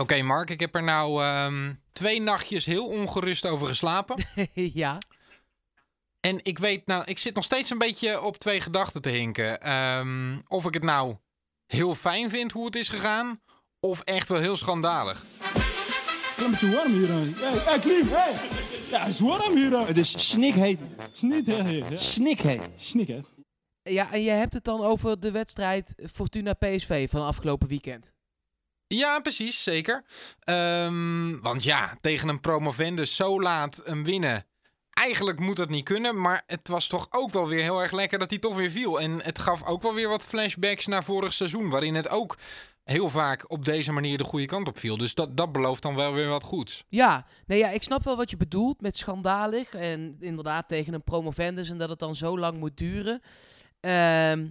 Oké, Mark, ik heb er nou ehm, twee nachtjes heel ongerust over geslapen. ja. En ik weet, nou, ik zit nog steeds een beetje op twee gedachten te hinken. Ehm, of ik het nou heel fijn vind hoe het is gegaan, of echt wel heel schandalig. Klim te warm hier aan. Hey, Klim, hey. Ja, het is warm hier. Het is snikheet. Snikheet. Ja. Snikheet. Snikheet. Ja, en je hebt het dan over de wedstrijd Fortuna PSV van afgelopen weekend. Ja, precies, zeker. Ehm, want ja, tegen een promovendus zo laat hem winnen. Eigenlijk moet dat niet kunnen, maar het was toch ook wel weer heel erg lekker dat hij toch weer viel. En het gaf ook wel weer wat flashbacks naar vorig seizoen, waarin het ook heel vaak op deze manier de goede kant op viel. Dus dat, dat belooft dan wel weer wat goeds. Ja, nee, ja, ik snap wel wat je bedoelt met schandalig. En inderdaad tegen een promovendus en dat het dan zo lang moet duren. Ehm,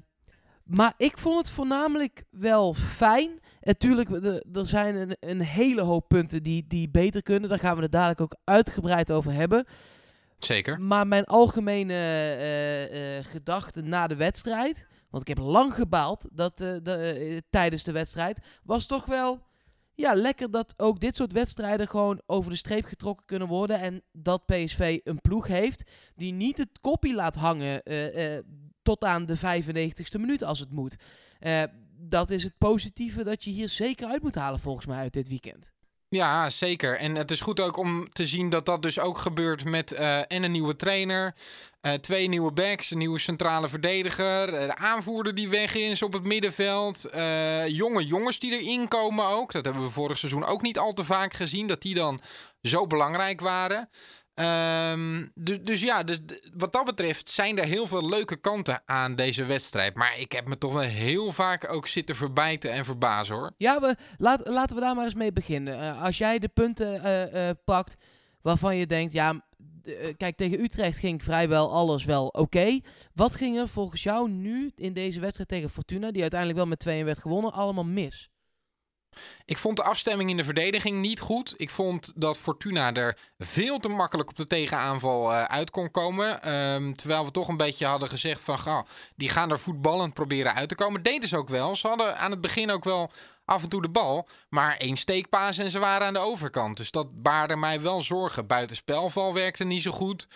maar ik vond het voornamelijk wel fijn. Natuurlijk, er zijn een, een hele hoop punten die, die beter kunnen. Daar gaan we het dadelijk ook uitgebreid over hebben. Zeker. Maar mijn algemene eh, eh, gedachte na de wedstrijd, want ik heb lang gebaald dat, eh, de, tijdens de wedstrijd, was toch wel ja, lekker dat ook dit soort wedstrijden gewoon over de streep getrokken kunnen worden. En dat PSV een ploeg heeft die niet het koppie laat hangen tot aan de 95ste minuut als het moet. Dat is het positieve dat je hier zeker uit moet halen volgens mij uit dit weekend. Ja, zeker. En het is goed ook om te zien dat dat dus ook gebeurt met eh, en een nieuwe trainer, eh, twee nieuwe backs, een nieuwe centrale verdediger, eh, de aanvoerder die weg is op het middenveld, jonge jongens die erin komen ook. Dat hebben we vorig seizoen ook niet al te vaak gezien, dat die dan zo belangrijk waren. Ehm, du- dus ja, dus, wat dat betreft zijn er heel veel leuke kanten aan deze wedstrijd. Maar ik heb me toch wel heel vaak ook zitten verbijten en verbazen hoor. Ja, we, laten we daar maar eens mee beginnen. Eh, als jij de punten eh, eh, pakt waarvan je denkt, ja, kijk, tegen Utrecht ging vrijwel alles wel oké. Wat ging er volgens jou nu in deze wedstrijd tegen Fortuna, die uiteindelijk wel met 2-1 werd gewonnen, allemaal mis? Ik vond de afstemming in de verdediging niet goed. Ik vond dat Fortuna er veel te makkelijk op de tegenaanval eh, uit kon komen. Ehm, terwijl we toch een beetje hadden gezegd van... Ga, die gaan er voetballend proberen uit te komen. Deden ze ook wel. Ze hadden aan het begin ook wel af en toe de bal. Maar één steekpaas en ze waren aan de overkant. Dus dat baarde mij wel zorgen. Buitenspelval werkte niet zo goed.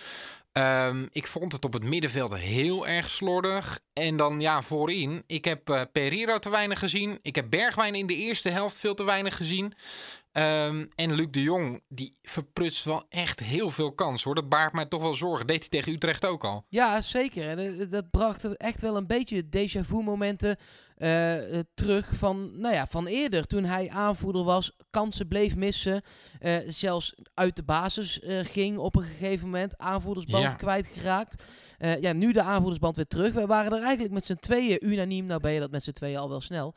Ehm, ik vond het op het middenveld heel erg slordig. En dan ja, voorin. Ik heb eh Pereiro te weinig gezien. Ik heb Bergwijn in de eerste helft veel te weinig gezien. Ehm, en Luc de Jong, die verprutst wel echt heel veel kans hoor. Dat baart mij toch wel zorgen. Deed hij tegen Utrecht ook al. Ja, zeker. En eh, dat bracht echt wel een beetje déjà vu momenten eh, eh, terug van, nou ja, van eerder. Toen hij aanvoerder was, kansen bleef missen. eh, zelfs uit de basis ging op een gegeven moment. Aanvoerdersband Ja. kwijtgeraakt. Ja, nu de aanvoerdersband weer terug. We waren er eigenlijk met z'n tweeën unaniem. Nou ben je dat met z'n tweeën al wel snel.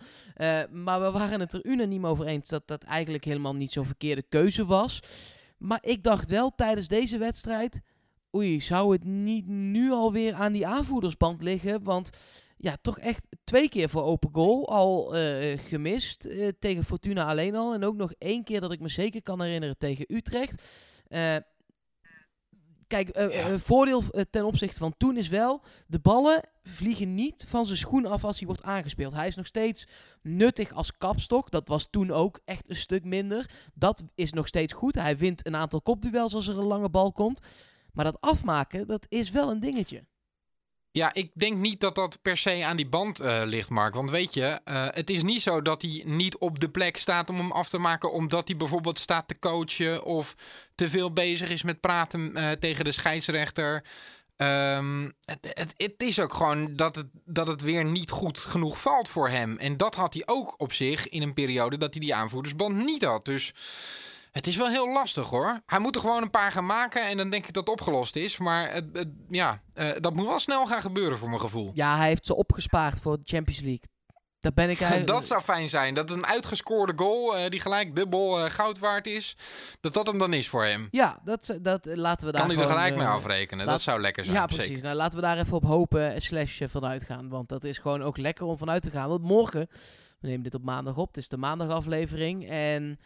Maar we waren het er unaniem over eens dat dat eigenlijk helemaal niet zo'n verkeerde keuze was. Maar ik dacht wel tijdens deze wedstrijd... Oei, zou het niet nu alweer aan die aanvoerdersband liggen? Want ja, toch echt twee keer voor open goal al eh, gemist. eh, tegen Fortuna alleen al. En ook nog één keer dat ik me zeker kan herinneren tegen Utrecht. Eh, kijk, Ja. voordeel ten opzichte van toen is wel... de ballen vliegen niet van zijn schoen af als hij wordt aangespeeld. Hij is nog steeds nuttig als kapstok. Dat was toen ook echt een stuk minder. Dat is nog steeds goed. Hij wint een aantal kopduels als er een lange bal komt. Maar dat afmaken, dat is wel een dingetje. Ja, ik denk niet dat dat per se aan die band eh, ligt, Mark. Want weet je, eh, het is niet zo dat hij niet op de plek staat om hem af te maken. omdat hij bijvoorbeeld staat te coachen. of te veel bezig is met praten eh, tegen de scheidsrechter. Ehm, het, het, het is ook gewoon dat het, dat het weer niet goed genoeg valt voor hem. En dat had hij ook op zich in een periode dat hij die aanvoerdersband niet had. Dus het is wel heel lastig hoor. Hij moet er gewoon een paar gaan maken en dan denk ik dat het opgelost is. Maar het, het- ja, eh, dat moet wel snel gaan gebeuren voor mijn gevoel. Ja, hij heeft ze opgespaard voor de Champions League. Daar ben ik eigenlijk... Dat zou fijn zijn. Dat een uitgescoorde goal, eh, die gelijk dubbel eh, goud waard is, dat dat hem dan is voor hem. Ja, dat, dat laten we daar Kan hij er gelijk mee afrekenen. laat- Dat zou lekker zijn. Ja, precies. Zeker. Nou, laten we daar even op hopen en slash vanuit gaan. Want dat is gewoon ook lekker om vanuit te gaan. Want morgen, we nemen dit op maandag op, het is de maandagaflevering. En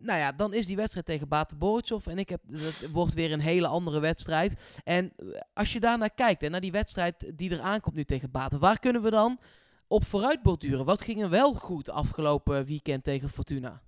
nou ja, dan is die wedstrijd tegen Bate Borisov. En ik heb, dat wordt weer een hele andere wedstrijd. En eh, als je daarnaar kijkt en naar die wedstrijd die er aankomt nu tegen Bate, waar kunnen we dan op vooruit borduren? Wat ging er wel goed afgelopen weekend tegen Fortuna?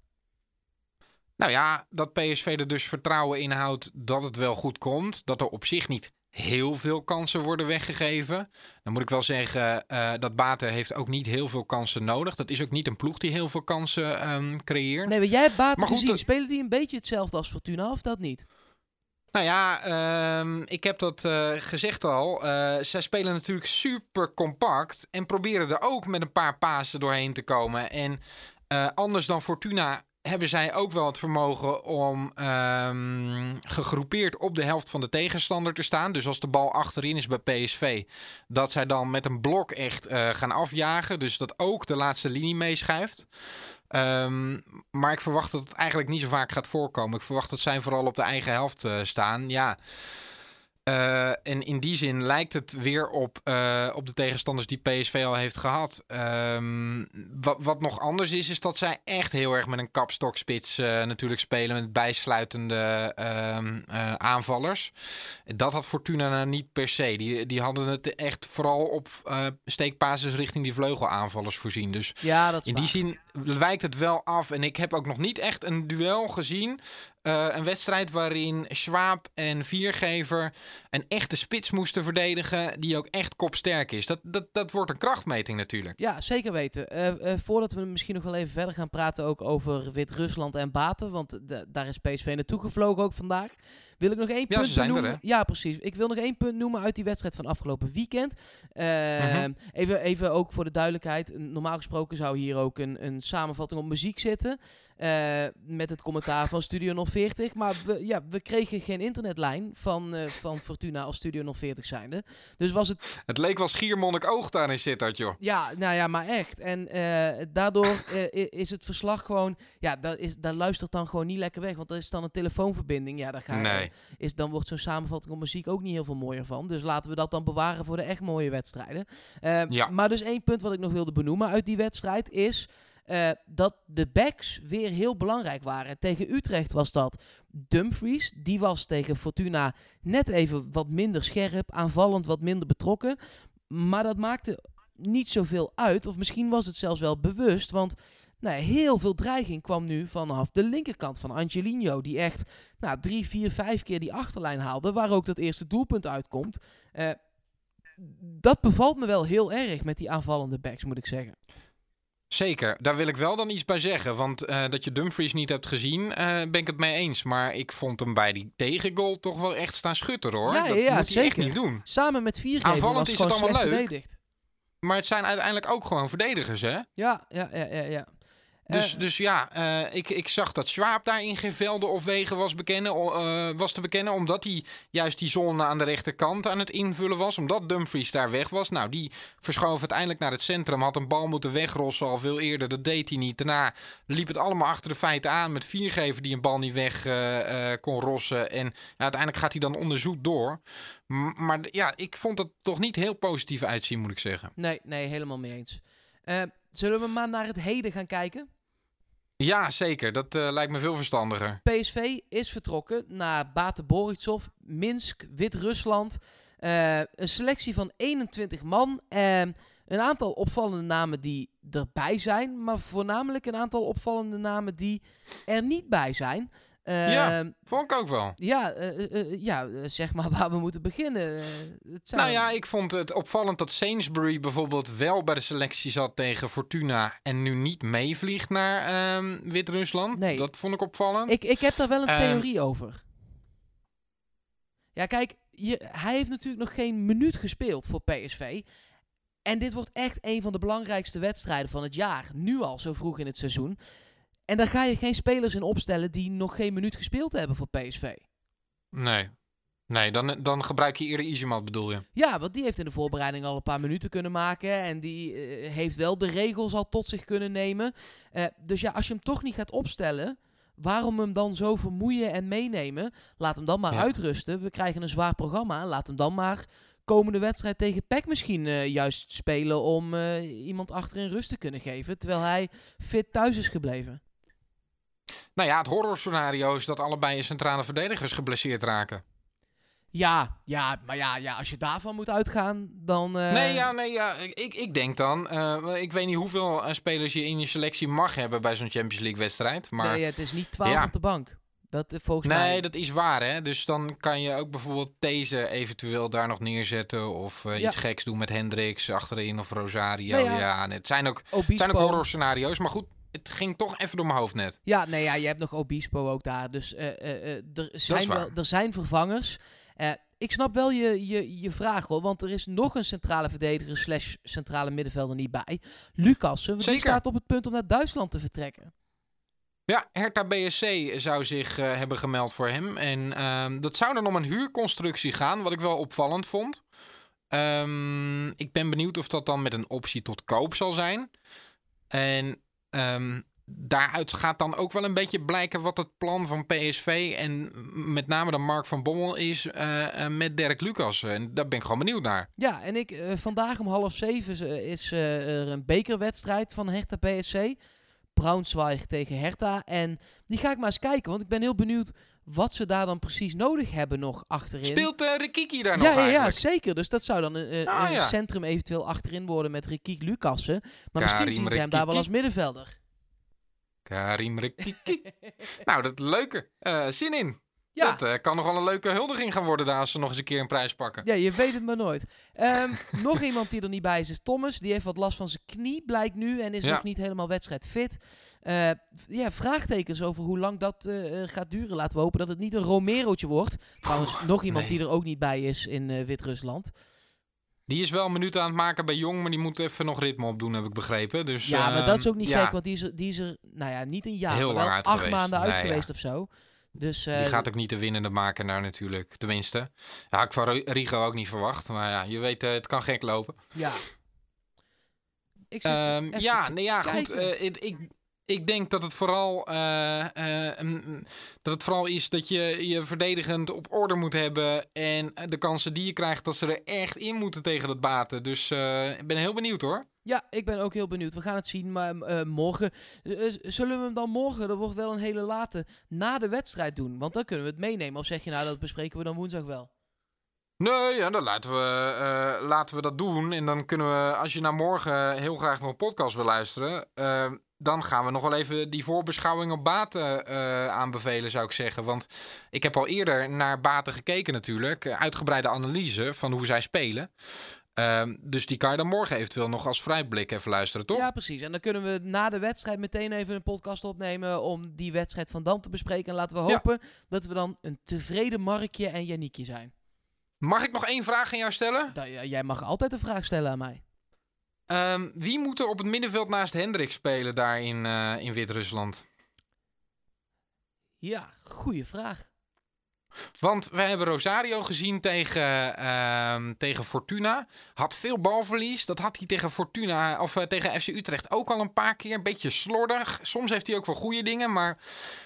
Nou ja, dat PSV er dus vertrouwen in houdt dat het wel goed komt. Dat er op zich niet heel veel kansen worden weggegeven. Dan moet ik wel zeggen, uh, dat Baten heeft ook niet heel veel kansen nodig. Dat is ook niet een ploeg die heel veel kansen um, creëert. Nee, maar jij hebt Baten gezien. Spelen die een beetje hetzelfde als Fortuna of dat niet? Nou ja, um, ik heb dat uh, gezegd al. Uh, zij spelen natuurlijk super compact en proberen er ook met een paar pasen doorheen te komen. En uh, anders dan Fortuna hebben zij ook wel het vermogen om um, gegroepeerd op de helft van de tegenstander te staan. Dus als de bal achterin is bij PSV, dat zij dan met een blok echt uh, gaan afjagen. Dus dat ook de laatste linie meeschuift. Um, maar ik verwacht dat het eigenlijk niet zo vaak gaat voorkomen. Ik verwacht dat zij vooral op de eigen helft uh, staan. Ja. Uh, en in die zin lijkt het weer op, uh, op de tegenstanders die PSV al heeft gehad. Um, wat, wat nog anders is, is dat zij echt heel erg met een kapstokspits uh, natuurlijk spelen. Met bijsluitende um, aanvallers. Dat had Fortuna nou niet per se. Die, die hadden het echt vooral op steekpases richting die vleugelaanvallers voorzien. Dus ja, dat in die zin wijkt het wel af. En ik heb ook nog niet echt een duel gezien uh, een wedstrijd waarin Schwab en Viergever een echte spits moesten verdedigen. die ook echt kopsterk is. Dat, dat, dat wordt een krachtmeting natuurlijk. Ja, zeker weten. Uh, uh, voordat we misschien nog wel even verder gaan praten ook over Wit-Rusland en Baten. Want daar is PSV naartoe gevlogen ook vandaag. Wil ik nog één ja, punt noemen? Er, ja, precies. Ik wil nog één punt noemen uit die wedstrijd van afgelopen weekend. Uh, uh-huh. even, even ook voor de duidelijkheid. Normaal gesproken zou hier ook een, een samenvatting op muziek zitten. Uh, met het commentaar van Studio 040. Maar we, ja, we kregen geen internetlijn van, uh, van Fortuna als Studio 040 zijnde. Dus was het... Het leek wel Schiermonnik oog daar in Sittard, joh. Ja, nou ja, maar echt. En uh, daardoor is het verslag gewoon... Ja, daar, is, daar luistert dan gewoon niet lekker weg. Want dat is dan een telefoonverbinding. Ja, daar ga je, nee. Is, dan wordt zo'n samenvatting op muziek ook niet heel veel mooier van. Dus laten we dat dan bewaren voor de echt mooie wedstrijden. ja. Maar dus één punt wat ik nog wilde benoemen uit die wedstrijd is... Uh, dat de backs weer heel belangrijk waren. Tegen Utrecht was dat Dumfries. Die was tegen Fortuna net even wat minder scherp, aanvallend wat minder betrokken. Maar dat maakte niet zoveel uit. Of misschien was het zelfs wel bewust. Want nou, heel veel dreiging kwam nu vanaf de linkerkant van Angelino. Die echt nou, drie, vier, vijf keer die achterlijn haalde. Waar ook dat eerste doelpunt uitkomt. Uh, dat bevalt me wel heel erg met die aanvallende backs, moet ik zeggen. Zeker, daar wil ik wel dan iets bij zeggen. Want uh, dat je Dumfries niet hebt gezien, uh, ben ik het mee eens. Maar ik vond hem bij die tegengoal toch wel echt staan schutter hoor. Ja, dat ja, moet zeker. hij echt niet doen. Samen met vier Aanvallend is het allemaal leuk. Verdedigd. Maar het zijn uiteindelijk ook gewoon verdedigers, hè? Ja, ja, ja, ja. ja. Dus, uh, dus ja, uh, ik, ik zag dat Schwab daar in geen velden of wegen was, bekennen, uh, was te bekennen. Omdat hij juist die zone aan de rechterkant aan het invullen was. Omdat Dumfries daar weg was. Nou, die verschoof uiteindelijk naar het centrum. Had een bal moeten wegrossen al veel eerder. Dat deed hij niet. Daarna liep het allemaal achter de feiten aan. Met viergever die een bal niet weg kon rossen. En uiteindelijk gaat hij dan onderzoek door. M maar ja, ik vond het toch niet heel positief uitzien, moet ik zeggen. Nee, nee, helemaal mee eens. zullen we maar naar het heden gaan kijken? Ja, zeker. Dat uh, lijkt me veel verstandiger. PSV is vertrokken naar Bate Borisov, Minsk, Wit-Rusland. Uh, een selectie van 21 man. Uh, een aantal opvallende namen die erbij zijn. Maar voornamelijk een aantal opvallende namen die er niet bij zijn. Uh, ja, vond ik ook wel. Ja, uh, uh, ja zeg maar waar we moeten beginnen. zijn... Nou ja, ik vond het opvallend dat Sainsbury bijvoorbeeld wel bij de selectie zat tegen Fortuna en nu niet meevliegt naar Wit-Rusland. Nee. Dat vond ik opvallend. Ik, ik heb daar wel een theorie over. Ja, kijk, je, hij heeft natuurlijk nog geen minuut gespeeld voor PSV. En dit wordt echt een van de belangrijkste wedstrijden van het jaar. Nu al, zo vroeg in het seizoen. En daar ga je geen spelers in opstellen die nog geen minuut gespeeld hebben voor PSV. Nee. Nee, dan, dan gebruik je eerder Izimat, bedoel je? Ja, want die heeft in de voorbereiding al een paar minuten kunnen maken. En die uh, heeft wel de regels al tot zich kunnen nemen. Uh, dus ja, als je hem toch niet gaat opstellen, waarom hem dan zo vermoeien en meenemen? Laat hem dan maar ja. uitrusten. We krijgen een zwaar programma. Laat hem dan maar komende wedstrijd tegen PEC misschien uh, juist spelen om iemand achterin rust te kunnen geven. Terwijl hij fit thuis is gebleven. Nou ja, het horrorscenario is dat allebei je centrale verdedigers geblesseerd raken. Ja, ja, maar ja, ja, als je daarvan moet uitgaan, dan... eh, Nee, ja, nee, ja. Ik, ik denk dan. eh, ik weet niet hoeveel eh, spelers je in je selectie mag hebben bij zo'n Champions League wedstrijd. Maar Nee, het is niet 12 Ja. op de bank. Dat volgens Nee, mij... dat is waar, hè. Dus dan kan je ook bijvoorbeeld deze eventueel daar nog neerzetten. Of Ja. iets geks doen met Hendricks achterin of Rosario. Nou ja. ja, nee, het zijn ook, Obispo. zijn ook horror scenario's. Maar goed, het ging toch even door mijn hoofd net. Ja, nee, ja, je hebt nog Obispo ook daar. Dus eh, eh, eh, er, zijn wel, er zijn vervangers. Ik snap wel je, je, je vraag hoor, want er is nog een centrale verdediger slash centrale middenvelder niet bij. Lucassen, want die staat op het punt om naar Duitsland te vertrekken. Ja, Hertha BSC zou zich hebben gemeld voor hem. En ehm, dat zou dan om een huurconstructie gaan, wat ik wel opvallend vond. Ehm, ik ben benieuwd of dat dan met een optie tot koop zal zijn. En ehm, daaruit gaat dan ook wel een beetje blijken wat het plan van PSV en met name dan Mark van Bommel is eh, eh, met Dirk Lucas. En daar ben ik gewoon benieuwd naar. Ja, en ik, eh, vandaag om half zeven is, er een bekerwedstrijd van Hertha PSC. Braunschweig tegen Hertha. En die ga ik maar eens kijken, want ik ben heel benieuwd wat ze daar dan precies nodig hebben nog achterin. Speelt eh Rikiki daar nog ja, ja, ja, eigenlijk? zeker. Dus dat zou dan een, een- Ah, een ja. centrum eventueel achterin worden met Rikiek Lucassen. Maar misschien zien ze hem daar wel Rikiki. als middenvelder. Karim Rikiki. nou, dat leuke. Eh, zin in. Ja. Dat eh, kan nog wel een leuke huldiging gaan worden daar als ze nog eens een keer een prijs pakken. Ja, je weet het maar nooit. Ehm, nog iemand die er niet bij is, is Thomas. Die heeft wat last van zijn knie, blijkt nu. En is Ja. nog niet helemaal wedstrijdfit. Eh, ja, vraagtekens over hoe lang dat eh, gaat duren. Laten we hopen dat het niet een Romerootje wordt. Trouwens, nog iemand nee. die er ook niet bij is in Wit-Rusland. Die is wel een minuut aan het maken bij Jong, maar die moet even nog ritme opdoen, heb ik begrepen. Dus, ja, maar ehm, dat is ook niet ja, gek, want die is er, die is er nou ja, niet een jaar, Heel maar lang acht geweest. maanden uit Nee, ja. geweest of zo. Dus, eh, Die gaat ook niet de winnende maken daar natuurlijk, tenminste. Ja, had ik van Rigo ook niet verwacht, maar ja, je weet, eh, het kan gek lopen. Ja. Ik zit Ehm, ja, nee, ja, goed. eh, ik, ik, ik denk dat het vooral eh, eh, mm, dat het vooral is dat je je verdedigend op orde moet hebben en de kansen die je krijgt dat ze er echt in moeten tegen dat baten. Dus eh, ik ben heel benieuwd hoor. Ja, ik ben ook heel benieuwd. We gaan het zien, maar eh, morgen... eh, zullen we hem dan morgen, dat wordt wel een hele late, na de wedstrijd doen? Want dan kunnen we het meenemen. Of zeg je nou, dat bespreken we dan woensdag wel? Nee, ja, dan laten we, eh, laten we dat doen. En dan kunnen we, als je naar morgen heel graag nog een podcast wil luisteren, dan gaan we nog wel even die voorbeschouwing op Baten aanbevelen, zou ik zeggen. Want ik heb al eerder naar Baten gekeken natuurlijk. Uitgebreide analyse van hoe zij spelen. Ehm, dus die kan je dan morgen eventueel nog als vrijblik even luisteren, toch? Ja, precies. En dan kunnen we na de wedstrijd meteen even een podcast opnemen om die wedstrijd van dan te bespreken. En laten we Ja. hopen dat we dan een tevreden Markje en Janiekje zijn. Mag ik nog één vraag aan jou stellen? Da- ja, jij mag altijd een vraag stellen aan mij. Ehm, wie moet er op het middenveld naast Hendrik spelen daar in, eh, in Wit-Rusland? Ja, goede vraag. Want wij hebben Rosario gezien tegen, ehm, tegen Fortuna. Had veel balverlies. Dat had hij tegen Fortuna of eh, tegen FC Utrecht ook al een paar keer. Een beetje slordig. Soms heeft hij ook wel goede dingen. Maar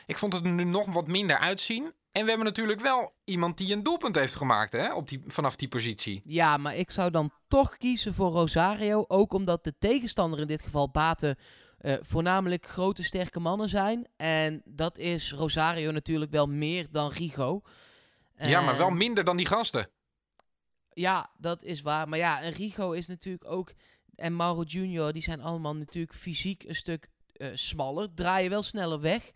ik vond het er nu nog wat minder uitzien. En we hebben natuurlijk wel iemand die een doelpunt heeft gemaakt hè, op die, vanaf die positie. Ja, maar ik zou dan toch kiezen voor Rosario. Ook omdat de tegenstander in dit geval Baten eh, voornamelijk grote sterke mannen zijn. En dat is Rosario natuurlijk wel meer dan Rigo. Ja, maar wel minder dan die gasten. Ja, dat is waar. Maar ja, en Rigo is natuurlijk ook... En Mauro Junior, die zijn allemaal natuurlijk fysiek een stuk eh, smaller. Draaien wel sneller weg.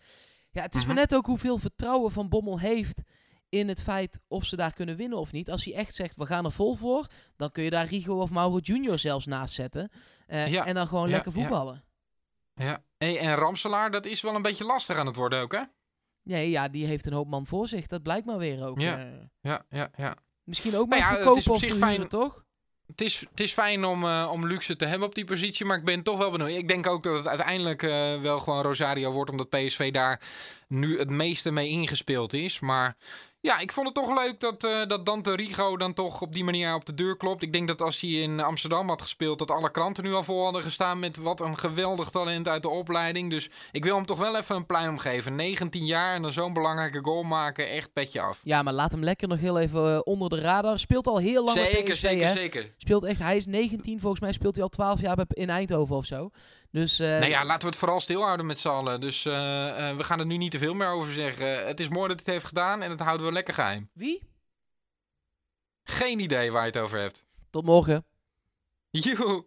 Ja, het is Mhm. maar net ook hoeveel vertrouwen Van Bommel heeft in het feit of ze daar kunnen winnen of niet. Als hij echt zegt, we gaan er vol voor, dan kun je daar Rigo of Mauro Junior zelfs naast zetten. Eh, Ja, En dan gewoon ja, lekker voetballen. Ja. Hey, en Ramselaar, dat is wel een beetje lastig aan het worden ook, hè? Nee, ja, die heeft een hoop man voor zich. Dat blijkt maar weer ook. Ja. eh. Ja, ja, ja. misschien ook Maar maar ja, het is op zich fijn- toch? Het is, het is fijn om, eh, om luxe te hebben op die positie, maar ik ben toch wel benieuwd. Ik denk ook dat het uiteindelijk eh, wel gewoon Rosario wordt, omdat PSV daar nu het meeste mee ingespeeld is. Maar ja, ik vond het toch leuk dat, eh, dat Dante Rigo dan toch op die manier op de deur klopt. Ik denk dat als hij in Amsterdam had gespeeld, dat alle kranten nu al vol hadden gestaan met wat een geweldig talent uit de opleiding. Dus ik wil hem toch wel even een pluim geven. 19 jaar en dan zo'n belangrijke goal maken, echt petje af. Ja, maar laat hem lekker nog heel even eh, onder de radar. Speelt al heel lang bij Zeker, PSV, zeker, hè? zeker. Speelt echt, hij is 19, volgens mij speelt hij al 12 jaar bij, in Eindhoven of zo. Dus eh, Nou ja, laten we het vooral stilhouden met z'n allen. Dus eh, eh, we gaan er nu niet te veel meer over zeggen. Het is mooi dat hij het heeft gedaan en het houden we lekker geheim. wie? Geen idee waar je het over hebt. Tot morgen. Joe.